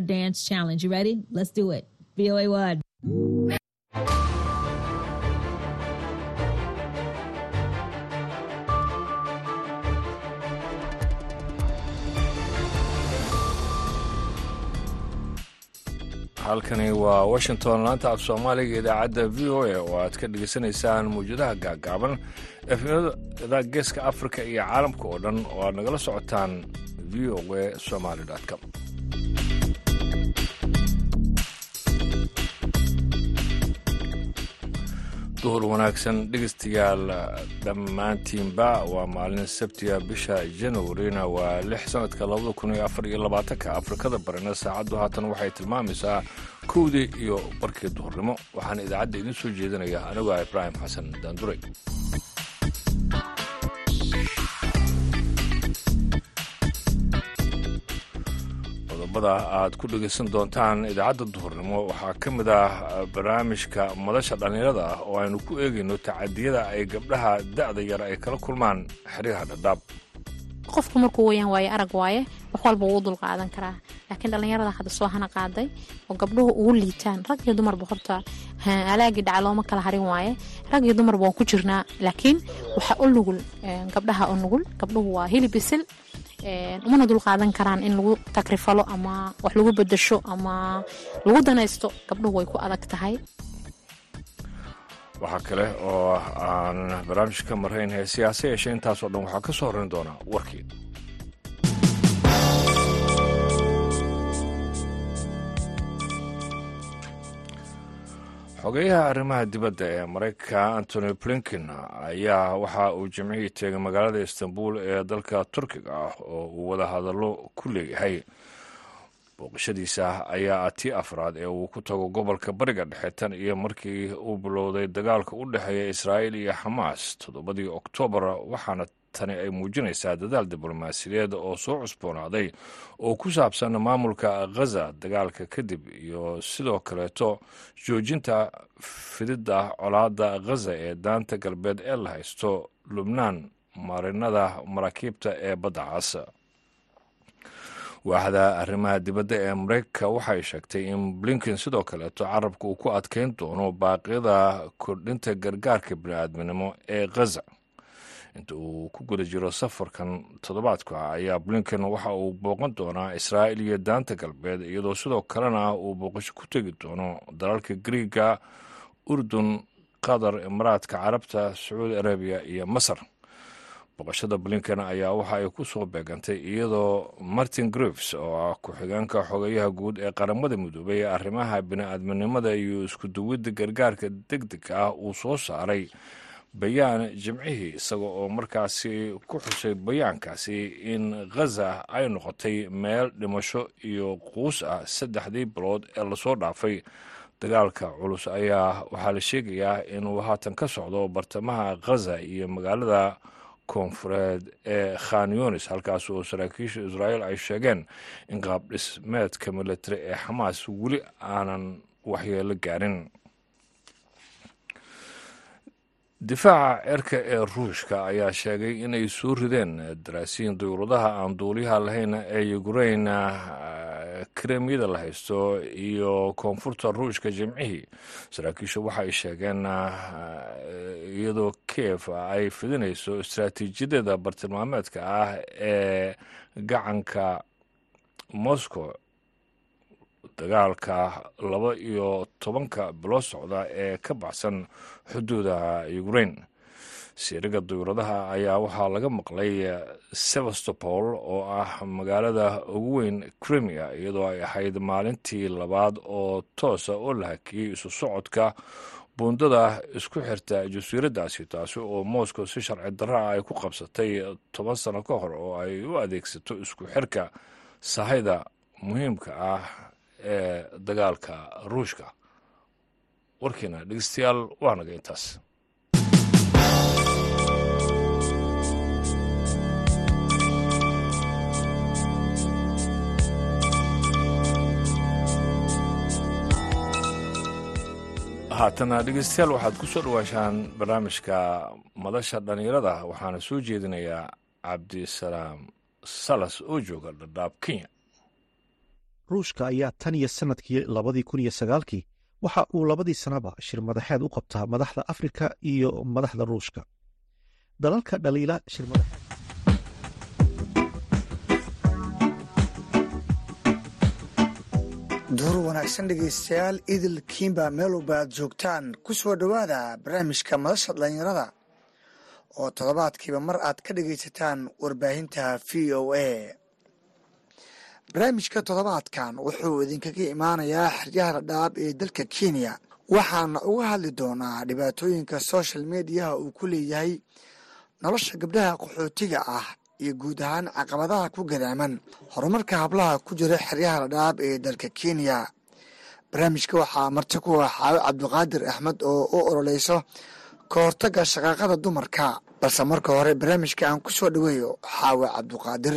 dance challenge. You ready? Let's do it. VOA one. halkani waa washington laanta af soomaaliga idaacadda v o a oo aad ka dhegaysanaysaan mawjadaha gaagaaban efnimada geeska afrika iyo caalamka oo dhan oo aad nagala socotaan v o a somaly com duhur wanaagsan dhegeystayaal dhammaantiinba waa maalin sabtiga bisha januarina waa lix sanadka labada kun iyo afar iyo labaatanka. Afrikada barina saacaddu haatan waxay tilmaamaysaa kowdii iyo barkii duhurnimo waxaana idaacadda idiin soo jeedinaya anigu ah ibraahim xasan daanduray qodobada aad ku dhegaysan doontaan idaacadda duhurnimo. Waxaa ka mid ah barnaamijka madasha dhallinyarada ah oo aynu ku eegayno tacadiyada ay gabdhaha da'da yar ay kala kulmaan xeryaha dhadhaab qofku markuu weyaan waaye arag waaye wax walba wuu dul qaadan karaa. Laakiin dhallinyarada hadda soo hana qaaday oo gabdhuhu ugu liitaan rag iyo dumarba horta alaagii dhaca looma kala harin waaye. Rag iyo dumarba waan ku jirnaa. Laakiin waxaa u nugul gabdhaha u nugul gabdhuhu waa hilib bisil umana dul qaadan karaan in lagu takrifalo ama wax lagu bedasho ama lagu danaysto gabdhuhu way ku adag tahay. Waxaa kale oo aan barnaamij ka marayn heesiyaase yeeshe intaasoo dhan waxaa ka soo horeyn doonaa warkii xogeyaha arrimaha dibadda ee maraykanka antony blinken ayaa waxa uu jimcihii teegay magaalada istanbul ee dalka turkiga ah oo uu wada hadallo ku leeyahay. Booqashadiisa ayaa ah tii afraad ee uu ku tago gobolka bariga dhexe tan iyo markii uu bilowday dagaalka u dhexeeya israa'iil iyo xamaas toddobadii oktoobar waxaana tani ay muujinaysaa dadaal diblomaasiyadeed oo soo cusboonaaday oo ku saabsan maamulka ghaza dagaalka kadib iyo sidoo kaleeto joojinta fididda colaadda ghaza ee daanta galbeed ee la haysto lubnaan marinada maraakiibta ee badda cas waaxda arrimaha dibadda ee mareykanka waxay sheegtay in blinken sidoo kaleeto carabka uu ku adkeyn doono baaqyada kordhinta gargaarka bini'aadminimo ee ghaza inta uu ku guda jiro safarkan toddobaadka ayaa blinken waxa uu booqan doonaa israa'il iyo daanta galbeed iyadoo sidoo kalena uu booqasho ku tegi doono dalalka griiga urdun qatar imaraadka carabta sacuudi arabiya iyo masar. Booqashada blinken ayaa waxa ay ku soo beegantay iyadoo martin grives oo ah ku-xigeenka xogeyaha guud ee qaramada midoobay ee arrimaha bini'aadminimada iyo isku duwidda gargaarka deg dega ah uu soo saaray bayaan jimcihii isaga oo markaasi ku xusay bayaankaasi in ghaza ay noqotay meel dhimasho iyo quus ah. Saddexdii bilood ee la soo dhaafay dagaalka culus ayaa waxaa la sheegayaa inuu haatan ka socdo bartamaha ghaza iyo magaalada koonfureed ee khan yunis halkaas oo saraakiisha israa'iil ay sheegeen in qaab dhismeedka militari ee xamaas weli aanan waxyeelo gaarin difaaca cirka ee ruushka ayaa sheegay inay soo rideen daraasiin dawladaha aan duuliyaha lahayn ee ukrain kremyada la haysto iyo koonfurta ruushka jimcihii. Saraakiisha waxay sheegeen iyadoo kiev ay fidinayso istaraatiijiyadeeda bartilmaameedka ah ee gacanka moscow dagaalka laba iyo tobanka bilo socda ee ka baxsan xuduuda ukrain siiriga dawladaha ayaa waxaa laga maqlay sevastopol oo ah magaalada ugu weyn kremia iyadoo ay ahayd maalintii labaad oo toosa oo la hakiyey isu socodka buundada isku xirta jasiiradaasi taasi oo moscow si sharci darra ay ku qabsatay toban sano ka hor oo ay u adeegsato isku xirka sahayda muhiimka ah ee dagaalka ruushka. Warkiina dhegeystayaal waa naga intaas. Haatana dhegeystayaal waxaad ku soo dhawaashaan barnaamijka madasha dhallinyarada waxaana soo jeedinayaa cabdisalaam salas oo jooga dhadhaab kenya ruushka ayaa tan iyo sannadkii labadii kun iyo sagaalkii waxa uu labadii sanaba shir madaxeed u qabtaa madaxda afrika iyo madaxda ruushka. Dalalka dhaliila shir madaxeed. Duur wanaagsan dhegaystayaal idil kiimba meelowba aad joogtaan ku soo dhowaada barnaamijka madasha dhallinyarada oo toddobaadkiiba mar aad ka dhegaysataan warbaahinta v o a barnaamijka toddobaadkan wuxuu idinkaga imaanayaa xeryaha dhadhaab ee dalka kenya. Waxaana uga hadli doonaa dhibaatooyinka social mediaha uu ku leeyahay nolosha gabdhaha qaxootiga ah iyo guud ahaan caqabadaha ku gadaaman horumarka hablaha ku jira xeryaha dhadhaab ee dalka kenya. Barnaamijka waxaa marti ku ah xaawo cabdiqaadir axmed oo u ololeyso ka hortagga shaqaaqada dumarka balse marka hore barnaamijka aan ku soo dhaweeyo xaawo cabdiqaadir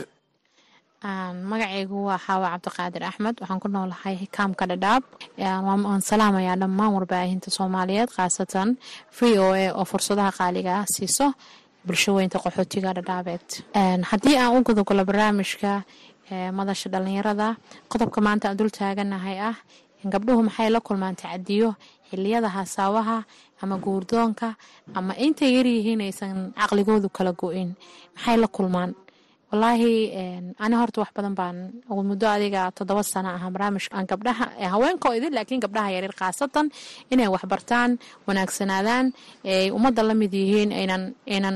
magacaygu waa xaawa cabdiqaadir axmed. Waxaan ku noolahay kaamka dhadhaab waan salaamayaa dhammaan warbaahinta soomaaliyeed khaasatan v o a oo fursadaha qaaliga ah siiso bulshaweynta qaxootiga dhadhaabeed haddii aan u gudogolo barnaamijka madasha dhalinyarada qodobka maanta aan dul ah gabdhuhu maxay la kulmaan tacadiyo xiliyada hasaawaha ama guurdoonka ama intay yaryihiin aysan caqligoodu kala go-in maxay la kulmaan walaahi ani horta wax badan baan muddo adiga toddoba sano ah barnaamijka aan gabdhaha haweenkoo idin laakiin gabdhaha yaryar khaasatan inay waxbartaan wanaagsanaadaan ay ummadda la mid yihiin aynan aynan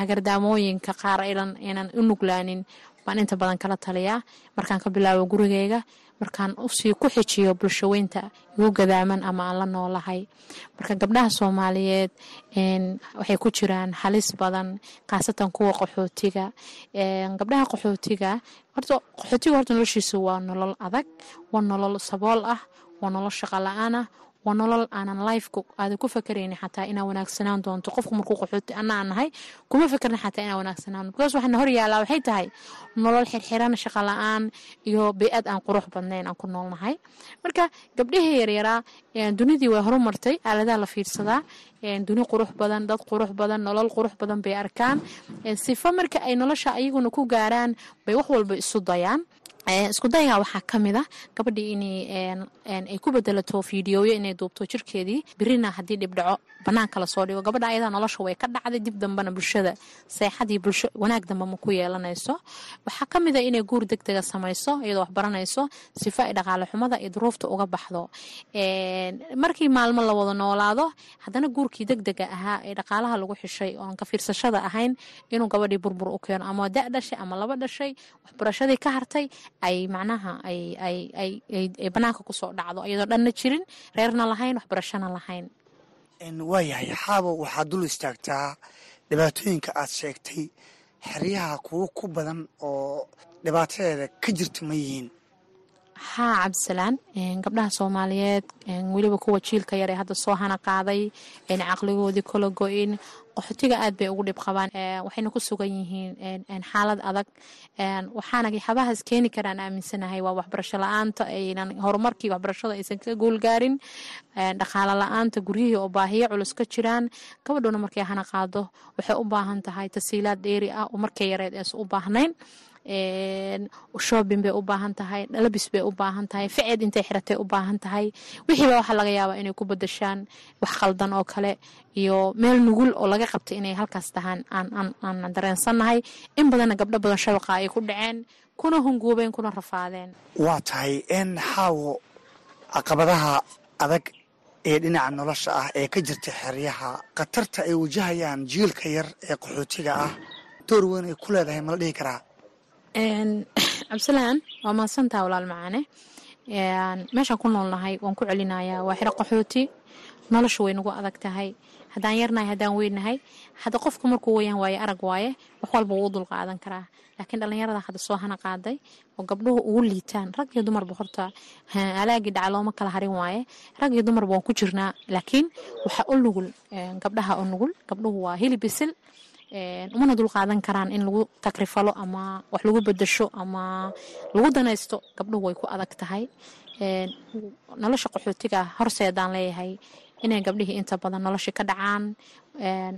hagardaamooyinka qaar aynan u nuglaanin baan inta badan kala taliyaa. Markaan ka bilaabo gurigeyga markaan u sii ku xijiyo bulshaweynta igu gadaaman ama aan la noolahay. Marka gabdhaha soomaaliyeed waxay ku jiraan halis badan khaasatan kuwa qaxootiga. Gabdhaha qaxootiga horta qaxootiga horta noloshiisa waa nolol adag waa nolol sabool ah waa nolol shaqo la'aan ah waa nolol aanan lifeka aada ku fakarayni xataa inaa wanaagsanaan doonto. Qofku markuu qaxooti ana aan nahay kuma fakarna xataa inaa wanaagsanaan because waxaana hor yaallaa waxay tahay nolol xirxiran shaqo la'aan iyo bey-ad aan qurux badnayn aan ku noolnahay marka gabdhihii yaryaraa dunidii way horumartay aaladaha la fiirsadaa duni qurux badan dad qurux badan nolol qurux badan bay arkaan. Sifo marka ay nolosha ayaguna ku gaaraan bay wax walba isu dayaan isku dayaga waxaa ka a gabadhii inay ku bedelato fideoyo inay duubto jirkeedii. Birina haddii dhibdhaco banaanka la soo dhigo. Gabadha ayadaa nolosha way ka dhacday dib dambena bulshada seexadii bulsho wanaag damba ma ku yeelanayso. Waxaa ka a inay guur deg dega samayso iyadoo wax baranayso sifo ay dhaqaale xumada iyo duruufta uga baxdo. Markii maalmo la wada noolaado haddana guurkii deg dega ahaa ee dhaqaalaha lagu xishay oon ka fiirsashada ahayn inuu gabadhii burbur u keeno. Ama da dhashay ama laba dhashay waxbarashadii ka hartay ay macnaha ay banaanka ku soo dhacdo iyadoo dhanna jirin reerna lahayn waxbarashana lahayn. Waayahay xaabo waxaad dul istaagtaa dhibaatooyinka aad sheegtay xeryaha kuwo ku badan oo dhibaatadeeda ka jirta ma yihiin haa cabdisalaan gabdhaha soomaaliyeed weliba kuwa jiilka yar ee hadda soo hana qaaday caqligoodii kala go-in qaxootiga aad bay ugu dhib qabaan waxayna ku sugan yihiin xaalad adag waxaana xabahaas keeni karaan aaminsanahay waa waxbarasho la'aanta aynan horumarkii waxbarashada aysan ka guulgaarin dhaqaalo la'aanta guryihii oo baahiyo culus ka jiraan gabadhuna markay hana qaado waxay u baahan tahay tasiilaad dheeri ah oo markay yareed ees u baahnayn shoobin bay u baahan tahay dhalabis bay u baahan tahay ficeed intay xiratay u baahan tahay. Wixiiba waxaa laga yaabaa inay ku badashaan wax khaldan oo kale iyo meel nugul oo laga qabtay inay halkaas tahaan aan dareensannahay. In badanna gabdho badan shabaqa ay ku dhaceen kuna hunguubeen kuna rafaadeen. Waa tahay n xaawo caqabadaha adag ee dhinaca nolosha ah ee ka jirta xeryaha. Khatarta ay wajahayaan jiilka yar ee qaxootiga ah. Door weyn ay ku leedahay mala dhihi karaa cabdisalaan waa mahadsantaha walaal macaane. Meeshaan ku noolnahay waan ku celinayaa waa xiro qaxooti. Nolosha way nagu adag tahay. Haddaan yarnahay haddaan weynahay hadda qofku markuu weyaan waaye arag waaye wax walba wuu u dul qaadan karaa. Laakiin dhallinyarada hadda soo hana qaaday oo gabdhuhu ugu liitaan rag iyo dumarba horta alaagii dhaca looma kala harin waaye. Rag iyo dumarba waan ku jirnaa. Laakiin waxaa u nugul gabdhaha u nugul gabdhuhu waa hilib bisil umana dul qaadan karaan in lagu takrifalo ama wax lagu bedasho ama lagu danaysto gabdhuhu way ku adag tahay. Nolosha qaxootiga horseedaan leeyahay inay gabdhihii inta badan nolosha ka dhacaan.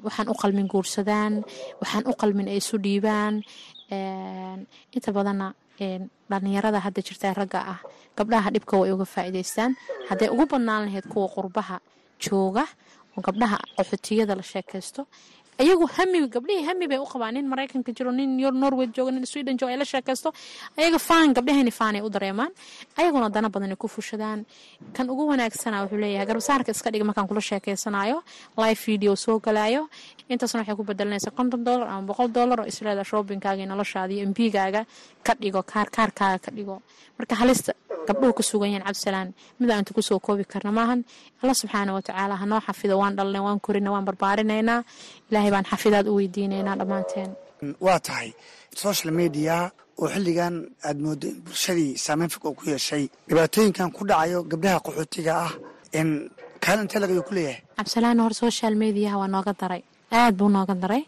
Waxaan u qalmin guursadaan waxaan u qalmin ay isu dhiibaan. Inta badanna dhalinyarada hadda jirta ragga ah gabdhaha dhibka way uga faa'iidaystaan. Hadday ugu badnaan lahayd kuwa qurbaha jooga oo gabdhaha qaxootiyada la sheekaysto ayagu hami gabdhihii hami bay u qabaan nin maraykanka jiro nin norway jooga nin sweden jooga ay la sheekaysto ayaga faan gabdhahani faan ay u dareemaan. Ayaguna dana badan ay ku fushadaan. Kan ugu wanaagsana wuxuu leeyahay garbasaarka iska dhiga markaan kula sheekaysanayo live video soo galaayo. Intaasna waxay ku bedelanaysaa konton dollar ama boqol dollar oo isleeda shoppingkaaga iyo noloshaada iyo ka dhigo kaar kaarkaaga ka dhigo. Marka halista gabdhuhu ka sugan yahan cabdisalaan mida inta ku soo koobi karna maahan alla subxaana watacaala hanoo xafido waan dhalnay waan korina waan barbaarinaynaa ilaahay baan xafidaad u weydiinaynaa dhammaanteen. Waa tahay social media oo xilligan aad moodo in bulshadii saameyn fog oo ku yeeshay. Dhibaatooyinkan ku dhacayo gabdhaha qaxootiga ah in kaalin intee lagayo ku leeyahay. Cabdisalaan hor social mediaha waa nooga daray. Aad buu nooga daray.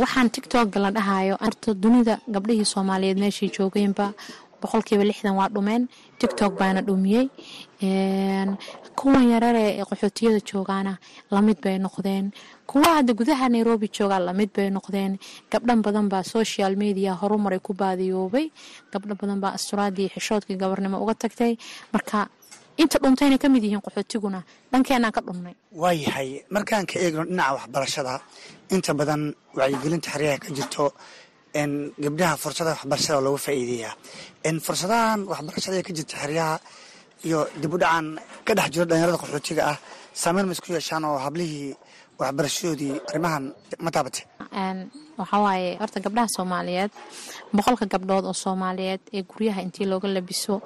Waxaan tictokga la dhahayo horta dunida gabdhihii soomaaliyeed meeshii joogeenba boqolkiiba lixdan waa dhumeen. Tictok baana dhumiyey kuwan yarare ee qaxootiyada joogaana la mid bay noqdeen. Kuwa hadda gudaha nairobi joogaa la mid bay noqdeen. Gabdhan badan social media horumaray ku baadiyoobay. Gabdho badan asturaadii xishoodkii gabarnimo uga tagtay. Marka inta dhuntayna ka mid yihiin qaxootiguna dhankeenaan ka dhunnay waayahay markaan ka eegno dhinaca waxbarashada inta badan wacyigelinta xeryaha ka jirto gabdhaha fursada waxbarashada looga faa'iideeyaa. Fursadahan waxbarashada ee ka jirta xeryaha iyo dib u dhacan ka dhex jiro dhalinyarada qaxootiga ah saameyn ma isku yeeshaan oo hablihii waxbarashadoodii arrimahan ma taabate? Waxaa horta gabdhaha soomaaliyeed boqolka gabdhood oo soomaaliyeed ee guryaha intii looga labiso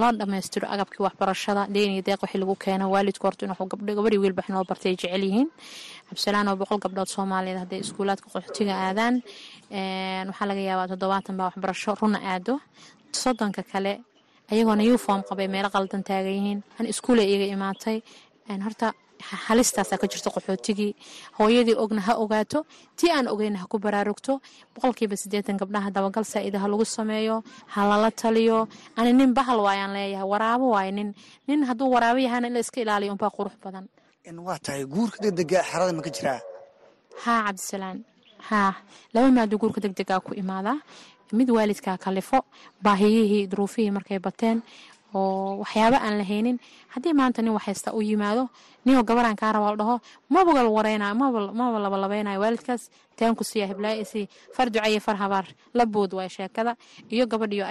loo dhammaystiro agabkii waxbarashada deeniyo deeq wixii lagu keeno waalidku horta inuu gabadhii wiilbax noo bartay ay jecel yihiin. Cabdisalaan oo boqol gabdhood soomaaliyeed hadday iskuulaadka qaxootiga aadaan waxaa laga yaabaa toddobaatan baa waxbarasho runa aado. Soddonka kale ayagoona uniform qabay meelo qaldan taagan yihiin an iskuula iga imaatay horta halistaasaa ka jirto qaxootigii. Hooyadii ogna ha ogaato. Tii aan ogeyna ha ku baraarugto. Boqolkiiba siddeetan gabdhaha dabagal saa'ida ha lagu sameeyo ha lala taliyo. Ani nin bahal waayaan leeyahay waraabo waaye nin. Nin hadduu waraabo yahana in la iska ilaaliyo unbaa qurux badan. Waa tahay guurka degdega xerada ma ka jiraa? Haa cabdisalaan haa laba maado guurka degdegaa ku imaadaa mid waalidkaa kalifo baahiyihii duruufihii markay bateen oo waxyaaba aan lahaynin haddii maanta nin waxhaysta u yimaado ninoo gabaraan kaa rabaa la dhaho maba la wareynayo maba labalabeynayo waalidkaas. Taanku siiya hiblaaisi far ducaye far habaar. La bood waay sheekada iyo gabadhiyo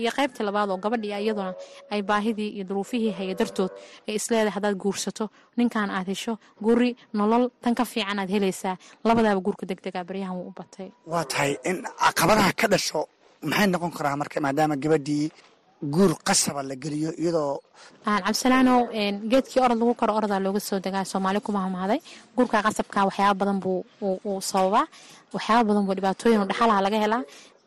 iyo qaybta labaad oo gabadhi iyaduna ay baahidii iyo duruufihii haya dartood ay isleedahay haddaad guursato ninkan aad hesho guri nolol tan ka fiican aad helaysaa. Labadaaba guurka degdega baryahan wuu u batay. Waa tahay in caqabadaha ka dhasho maxay noqon karaa marka maadaama gabadhii guur qasaba la geliyo iyadoo cabdisalaanow geedkii orod lagu karo orodaa looga soo degaa. Soomaali ku mahmahday guurka qasabka waxyaaba badan buu uu sababaa. Waxyaaba badan buu dhibaatooyin dhaxalaha laga helaa.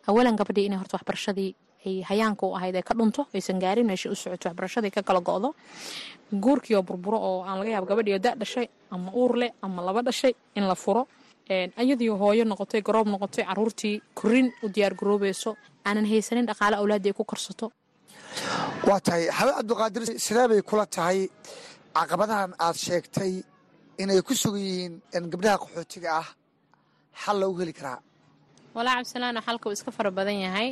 Awalan gabadhii inay horta waxbarashadii ay hayaanka u ahayd ay ka dhunto aysan gaarin meesha u socoto waxbarashadii ka kala go'do. Guurkii oo burburo oo aan laga yaabo gabadhii oo da dhashay ama uur leh ama laba dhashay in la furo ayadii hooyo noqotay garoob noqotay caruurtii korin u diyaar garoobayso aanan haysanin dhaqaale awlaadii ku korsato waa tahay xabe cabdiqaadir sidee bay kula tahay caqabadahan aad sheegtay inay ku sugan yihiin gabdhaha qaxootiga ah xal loogu heli karaa? Walaa cabdisalaano xalka uu iska fara badan yahay.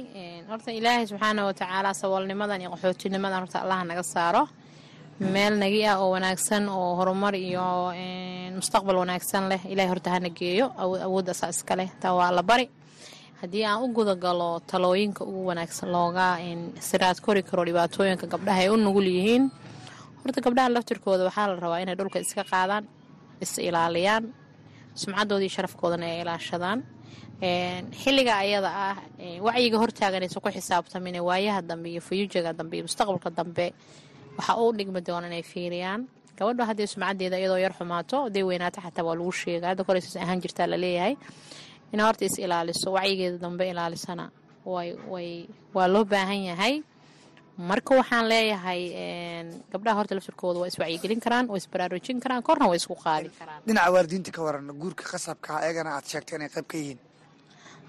Horta ilaahay subxaana watacaala saboolnimadan iyo qaxootinimadan horta allaha naga saaro. Meel nagi ah oo wanaagsan oo horumar iyo mustaqbal wanaagsan leh ilahay horta hana geeyo awoodaasaa iska leh. Taa waa la bari haddii aan u gudagalo talooyinka ugu wanaagsan looga siraad kori karo dhibaatooyinka gabdhaha ay u nugul yihiin horta gabdhaha laftirkooda waxaa la rabaa inay dhulka iska qaadaan is ilaaliyaan sumcadoodii sharafkoodana ay ilaashadaan. Xilliga ayada ah wacyiga hortaaganaysa ku xisaabtamin waayaha dambe iyo fuyujaga dambe iyo mustaqbalka dambe waxaa u dhigmi doona inay fiiriyaan. Gabadho haddii sumcadeeda iyadoo yar xumaato haday weynaato xataa waa lagu sheega hadda koreysas ahaan jirtaa la leeyahay ina horta is ilaaliso wacyigeeda dambe ilaalisana. Waa loo baahan yahay. Marka waxaan leeyahay gabdhaha horta laftirkooda waa iswacyigelin karaan waa isbaraarujin karaan korna waa isku qaadi. Karaan dhinaca waalidiinta ka waran guurka qasabka eegana aad sheegtay inay qayb ka yihiin.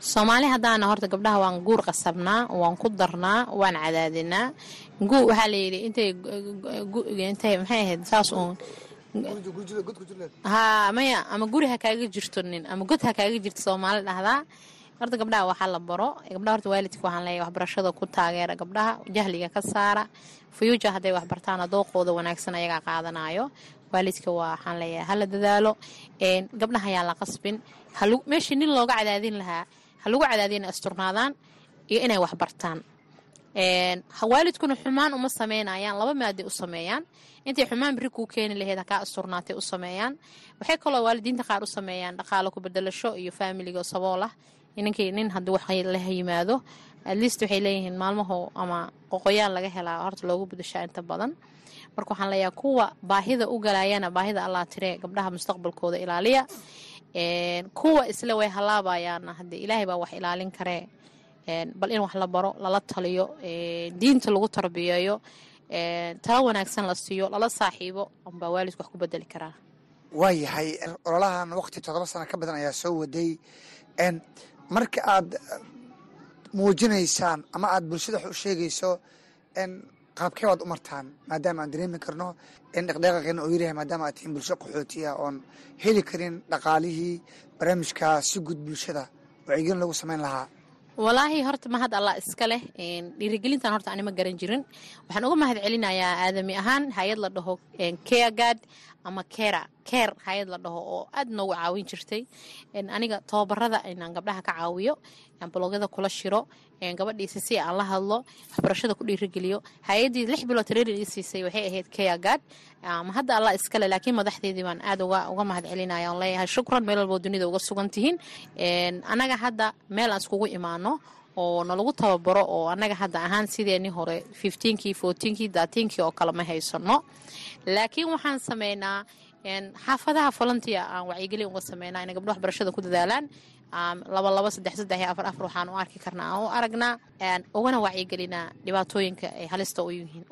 Soomaali haddaana horta gabdhaha waan guur qasabnaa waan ku darnaa waan cadaadinaa. Waxaa layidhi intay intay maxay ahayd saas uun haa maya ama guri ha kaaga jirto nin ama god ha kaaga jirto soomaali dhahdaa. Horta gabdhaha waxaa la baro. Gabdhaha horta waalidka waxaan leeyahay waxbarashada ku taageera gabdhaha. Jahliga ka saara. Fuyuuja hadday waxbartaan dooqooda wanaagsan ayagaa qaadanayo waalidka waxaan leeyahay hala dadaalo. Gabdhaha ayaan la qasbin. Meeshii nin looga cadaadin lahaa ha lagu cadaadiya inay asturnaadaan iyo inay waxbartaan waalidkuna xumaan uma sameynayaan laba maaday u sameeyaan. Intay xumaan biri kuu keeni laheyd hakaa asturnaatay u sameeyaan. Waxay kaloo waalidiinta qaar u sameeyaan dhaqaalo ku bedelasho iyo faamiliga sabool ah ninkii nin haddii wax la yimaado atleast waxay leeyihiin maalmaho ama qoqoyaan laga helaa horta loogu bedashaa inta badan. Marka waxaan leeyahay kuwa baahida u galayana baahida allaa tiree gabdhaha mustaqbalkooda ilaaliya. Kuwa isle way halaabayaana haddee ilaahay baa wax ilaalin karee bal in wax la baro lala taliyo diinta lagu tarbiyeeyo tala wanaagsan la siiyo lala saaxiibo ambaa waalidku wax ku bedeli karaa. Waayahay ololahan waqti toddoba sano ka badan ayaa soo waday. Marka aad muujinaysaan ama aad bulshada wax u sheegayso qaabkee waad u martaan maadaama aan dareemi karno in dhaqdhaqaaqeena uu yaryahay maadaama aad tihiin bulsho qaxootiya oon heli karin dhaqaalihii barnaamijka si guud bulshada. Wacyigelin lagu samayn lahaa walaahi horta mahad allah iska leh. Dhiirigelintan horta anima garan jirin. Waxaan uga mahad celinayaa aadami ahaan hay'ad la dhaho keagad ama kera keer hay'ad la dhaho oo aad noogu caawin jirtay. Aniga tababarada inaan gabdhaha ka caawiyo blogyada kula shiro gabadhiisa si aan la hadlo waxbarashada ku dhiirigeliyo hay'adii lix bilood tareerin ii siisay waxay ahayd keagad ma hadda allah iskale laakiin madaxdeedii baan aad uga mahad celinaya on leeyahay shukran meel walboo dunida uga sugan tihiin. Anaga hadda meel aan iskugu imaano oo nalagu tababaro oo annaga hadda ahaan sideeni hore fifteenkii fourteenkii daatiinkii oo kale ma haysano laakiin waxaan sameynaa xaafadaha volunteer aan wacyigelin uga sameynaa inay gabdho waxbarashada ku dadaalaan. Laba laba saddex saddex iyo afar afar waxaan u arki karnaa. Aan u aragnaa ugana wacyigelinaa dhibaatooyinka ay halista u yihiin.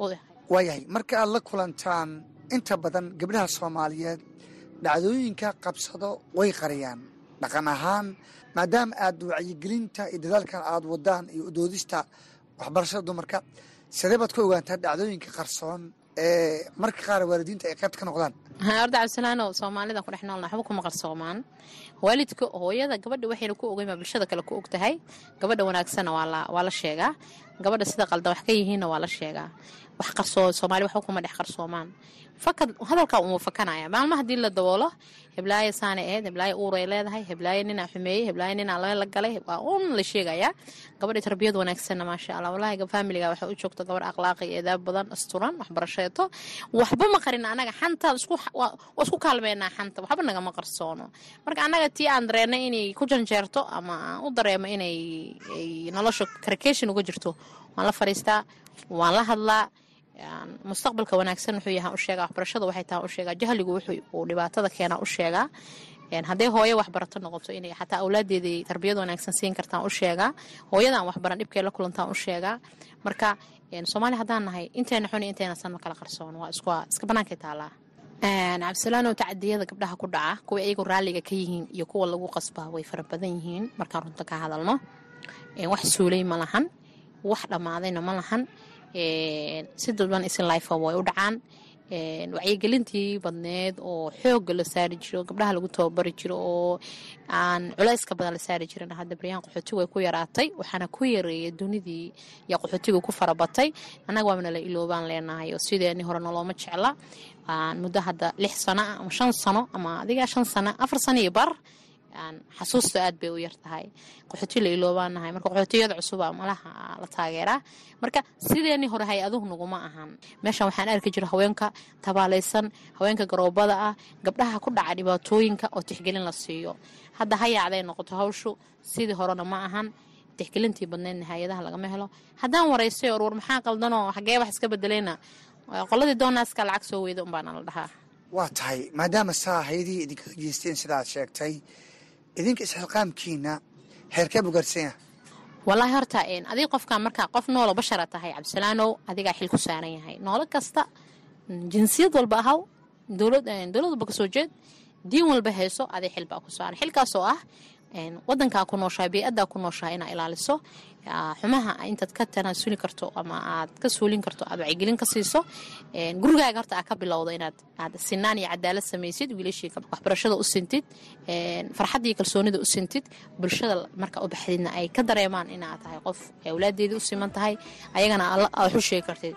Waayahay marka aad la kulantaan inta badan gabdhaha soomaaliyeed dhacdooyinka qabsado way qariyaan. Dhaqan ahaan maadaama aad wacyigelinta iyo dadaalkan aad wadaan iyo udoodista waxbarashada dumarka sidee baad ku ogaantaa dhacdooyinka qarsoon marka qaar waalidiinta ay qaybt ka noqdaan. Horda cabdisalaano soomaalida ku dhex noolna waxba kuma qarsoomaan waalidka hooyada gabadha waxayna ku ogeyn baa bulshada kale ku og tahay gabadha wanaagsanna waa la sheegaa gabadha sida qaldan wax ka yihiinna waa la sheegaa. Wax qarsoo soomaali waxba kuma dhex qarsoomaan. Fakad hadalkaa uma fakanaya. Maalma haddii la daboolo heblaayo saanay ahayd heblaayo uuray leedahay heblaayo ninaa xumeeyey heblaayo ninaa la galay waa un la sheegayaa. Gabadha tarbiyad wanaagsanna maasha allah walahi faamiliga waxay u joogto gabadh akhlaaqi iyo edaab badan asturan waxbarasheeto. Waxba ma qarin anaga xanta waa isku kaalmeynaa xanta. Waxba nagama qarsoono. Marka annaga tii aan dareennay inay ku janjeerto ama aan u dareemo inay nolosha karikation uga jirto waan la fariistaa waan la hadlaa. Mustaqbalka wanaagsan wuxuu yahaa u sheegaa waxbarashada waxay tahay u jahligu wuxuu dhibaatada keenaa u sheegaa. Hooyo waxbarato noqoto inay xataa awlaadeeda tarbiyad wanaagsan siin kartaan u sheegaa. Waxbaran dhibkay la kulantaan u marka soomaali haddaan nahay inteena xuni inteena sanma kala qarsoon waa iska bannaankay taalaa cabdisalaanow tacadiyada gabdhaha ku dhaca kuwa iyagu raalliga ka yihiin iyo kuwa lagu qasbaa way fara badan yihiin. Markaan runta ka hadalno wax suulay ma lahan wax dhammaadayna ma lahan. Si dadban way u dhacaan. Wacyigelintii badneed oo xooga la saari jiro gabdhaha lagu tababari jiro oo aan culayska badan la saari jirin. Hadda baryahan qaxooti way ku yaraatay waxaana ku yareeyay dunidii yaa qaxootiga ku farabatay. Annaga waabna la iloobaan leenahay oo sideeni hore nolooma jecla. Muddo hadda lix sano ama shan sano ama adiga shan sano afar sano iyo bar xasuusta aad bay u yar tahay. Qaxooti la iloobaanahay. Marka qaxootiyada cusuba malaha la taageeraa marka sideeni hore hay'aduhu naguma ahan. Meeshan waxaan arki jira haweenka tabaalaysan haweenka garoobada ah gabdhaha ku dhaca dhibaatooyinka oo tixgelin la siiyo. Hadda hayaacday noqoto hawshu sidii horena ma ahan. Tixgelintii badneydna hay'adaha lagama helo. Haddaan waraystay orwar maxaa qaldanoo xagee wax iska bedeleyna qoladii doonaaska lacag soo weyda unbaana la dhahaa. Waa tahay maadaama saa hay'adihii idinkaga jeesteen sidaad sheegtay idinka isxilqaamkiina heerkee buu gaarsanya wallaahi horta adiga qofkan markaa qof noolo bashara tahay cabdisalaanow adigaa xil ku saaran yahay. Noolo kasta jinsiyad walba ahaw dowlad walba ka soo jeed diin walba hayso aday xil baa ku saaran. Xilkaasoo ah wadankaa ku nooshahay bey-addaa ku nooshahay inaa ilaaliso. Xumaha intaad ka tanaasuli karto ama aad ka suulin karto aad wacyigelin ka siiso gurigaaga horta aad ka bilowdo inaad aad sinaan iyo cadaalad samaysid wiilashii waxbarashada u sintid farxadda kalsoonida u sintid bulshada marka u baxdidna ay ka dareemaan inaad tahay qof awlaadeedii u siman tahay ayagana waxu sheegi kartid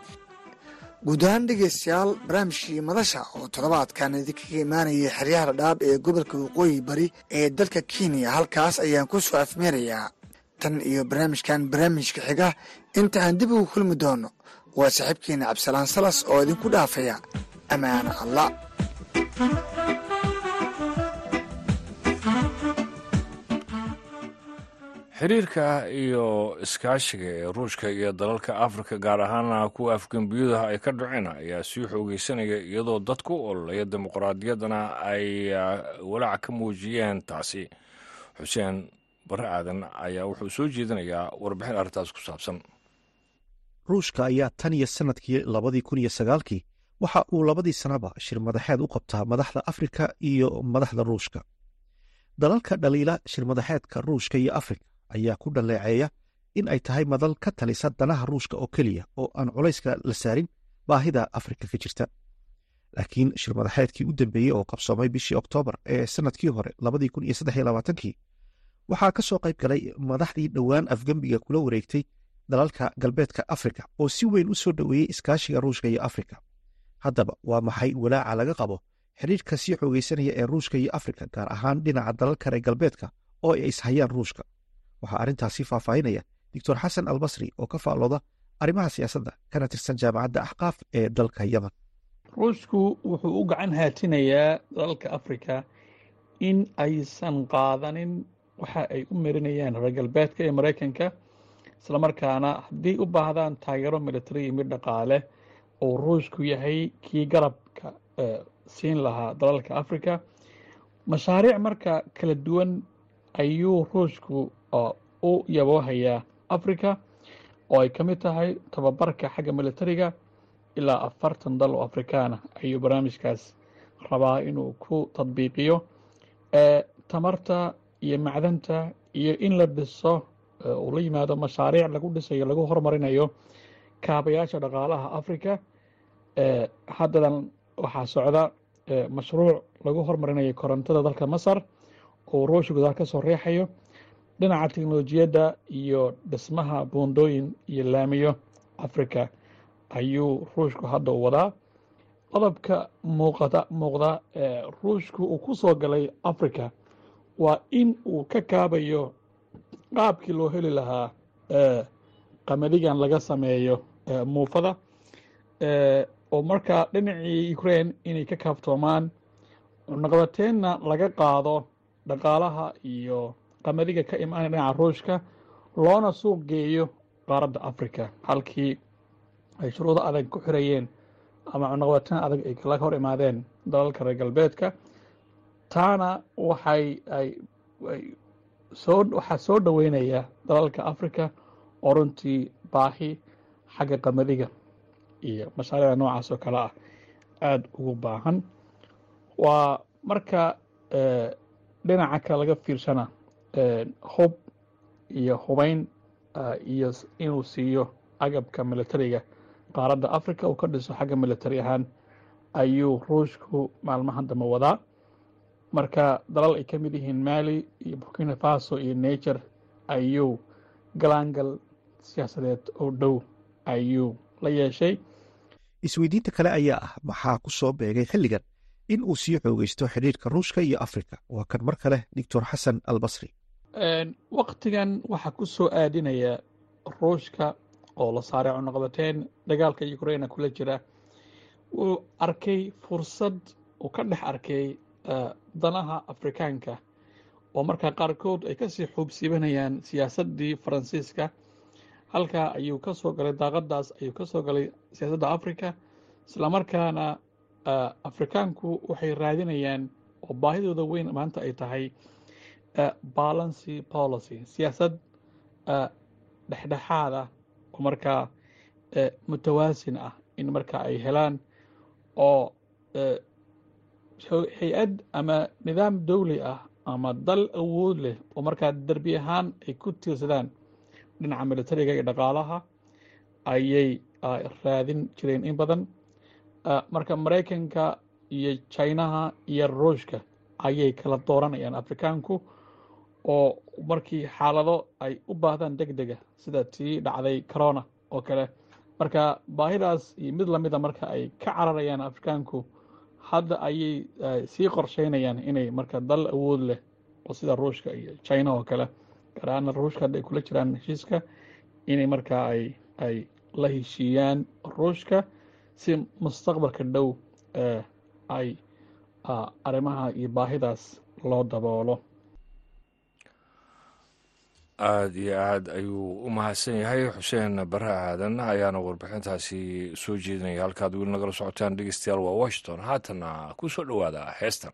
guud ahaan dhegeystayaal barnaamijkii madasha oo toddobaadkan idinkaga imaanayay xeryaha dhadhaab ee gobolka waqooyi bari ee dalka kenya halkaas ayaan ku soo afmeerayaa tan iyo barnaamijkan barnaamijka xiga. Inta aan dib ugu kulmi doono waa saaxiibkeena cabdisalaan salas oo idinku dhaafaya. Ammaano allah xiriirka iyo iskaashiga ee ruushka iyo dalalka afrika gaar ahaana kuwa afgembiyadaha ay ka dhaceen ayaa sii xoogeysanaya iyadoo dadku ololaya dimuqraadiyaddana ay walaac ka muujiyeen. Taasi xuseen bare aadan ayaa wuxuu soo jeedinayaa warbixin arrintaas ku saabsan. Ruushka ayaa tan iyo sannadkii labadii kun iyo sagaalkii waxa uu labadii sannaba shir madaxeed u qabtaa madaxda afrika iyo madaxda ruushka. Dalalka dhaliila shirmadaxeedka ruushka iyo afrika ayaa ku dhaleeceeya in ay tahay madal ka talisa danaha ruushka oo keliya oo aan culayska la saarin baahida afrika ka jirta. Laakiin shirmadaxeedkii u dambeeyey oo qabsoomay bishii oktoobar ee sannadkii hore labaatankii waxaa ka soo qayb galay madaxdii dhowaan afgembiga kula wareegtay dalalka galbeedka afrika oo si weyn u soo dhoweeyey iskaashiga ruushka iyo afrika. Haddaba waa maxay walaaca laga qabo xiriirka sii xoogeysanaya ee ruushka iyo afrika gaar ahaan dhinaca dalalka reer galbeedka oo ay ishayaan ruushka waxaa arrintaasi faahfaahinaya doctor xasan albasri oo ka faallooda arrimaha siyaasadda kana tirsan jaamacadda axqaaf ee dalka yemen ruushku wuxuu u gacan haatinayaa dalalka afrika in aysan qaadanin waxa ay u marinayaan reer galbeedka ee maraykanka islamarkaana haddii u baahdaan taageero military iyo mid dhaqaale uu ruushku yahay kii garabka siin lahaa dalalka africa mashaariic marka kala duwan ayuu ruushku u yaboohayaa africa oo ay ka mid tahay tababarka xagga militariga ilaa afartan dal oo afrikaana ayuu barnaamijkaas rabaa inuu ku tadbiiqiyo tamarta iyo macdanta iyo in la dhiso uu la yimaado mashaariic lagu dhisayo lagu horumarinayo kaabayaasha dhaqaalaha africa haddadan waxaa socda mashruuc lagu horumarinayo korontada dalka masar oo ruushka gudaha ka soo riixayo dhinaca teknolojiyadda iyo dhismaha buundooyin iyo laamiyo africa ayuu ruushku hadda wadaa. Qodobka muuqada muuqda ee ruushku uu ku soo galay africa waa in uu ka kaabayo qaabkii loo heli lahaa qamadigan laga sameeyo muufada oo markaa dhinacii ukraine inay ka kaaftoomaan naqdateenna laga qaado dhaqaalaha iyo qamadiga ka imaanaya dhinaca ruushka loona suuq geeyo qaaradda africa halkii ay shuruudo adag ku xirayeen ama cunaqabateen adag ay laga hor imaadeen dalalka reer galbeedka taana waxay ay soo waxaa soo dhoweynaya dalalka africa oo runtii baahi xagga qamadiga iyo mashaariicda noocaas oo kale ah aada ugu baahan. Waa marka dhinaca kale laga fiirsana hub iyo hubeyn iyo inuu siiyo agabka militariga qaaradda africa uu ka dhiso xagga militari ahaan ayuu ruushku maalmahan dambe wadaa. Marka dalal ay ka mid yihiin mali iyo burkina faso iyo nature ayuu galaangal siyaasadeed oo dhow ayuu la yeeshay. Isweydiinta kale ayaa ah maxaa ku soo beegay xilligan in uu sii xoogeysto xidhiirka ruushka iyo afrika? Waa kan mar kale doctor xasan albasri waktigan waxaa ku soo aadinaya ruushka oo la saaray cunaqabateen dagaalka ukraina kula jira. Wuu arkay fursad uu ka dhex arkay danaha afrikaanka oo markaa qaarkood ay ka sii xuubsiibanayaan siyaasaddii faransiiska. Halkaa ayuu ka soo galay daaqadaas ayuu ka soo galay siyaasadda africa islamarkaana afrikaanku waxay raadinayaan oo baahidooda weyn maanta ay tahay balancy policy siyaasad dhexdhexaada oo markaa mutawaasin ah in markaa ay helaan oo hay'ad ama nidaam dowli ah ama dal awood leh oo markaa derbi ahaan ay ku tiirsadaan dhinaca militariga iyo dhaqaalaha ayay raadin jireen in badan. Marka maraykanka iyo chinaha iyo ruushka ayay kala dooranayaan afrikaanku oo markii xaalado ay u baahdaan deg dega sida tii dhacday corona oo kale. Marka baahidaas iyo mid lamida marka ay ka cararayaan afrikaanku hadda ayay sii qorsheynayaan inay marka dal awood leh oo sida ruushka iyo china oo kale gaar ahaana ruushka hadda ay kula jiraan heshiiska inay markaa ay ay la heshiiyaan ruushka si mustaqbalka dhow ay arrimaha iyo baahidaas loo daboolo aada iyo aad ayuu u mahadsan yahay. Xuseen bare aadan ayaana warbixintaasi soo jeedinaya. Halkaad weli nagala socotaan dhegeystayaal waa washington. Haatana ku soo dhowaada heestan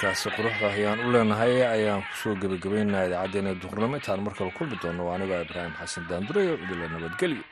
heestaasi quruxda ayaan u leenahay ayaan ku soo gebagabaynaa idaacaddeenna duhurnimo intaan mar kale kulmi doonno anigoo ibraahim xasan daandurayo idila nabadgelyo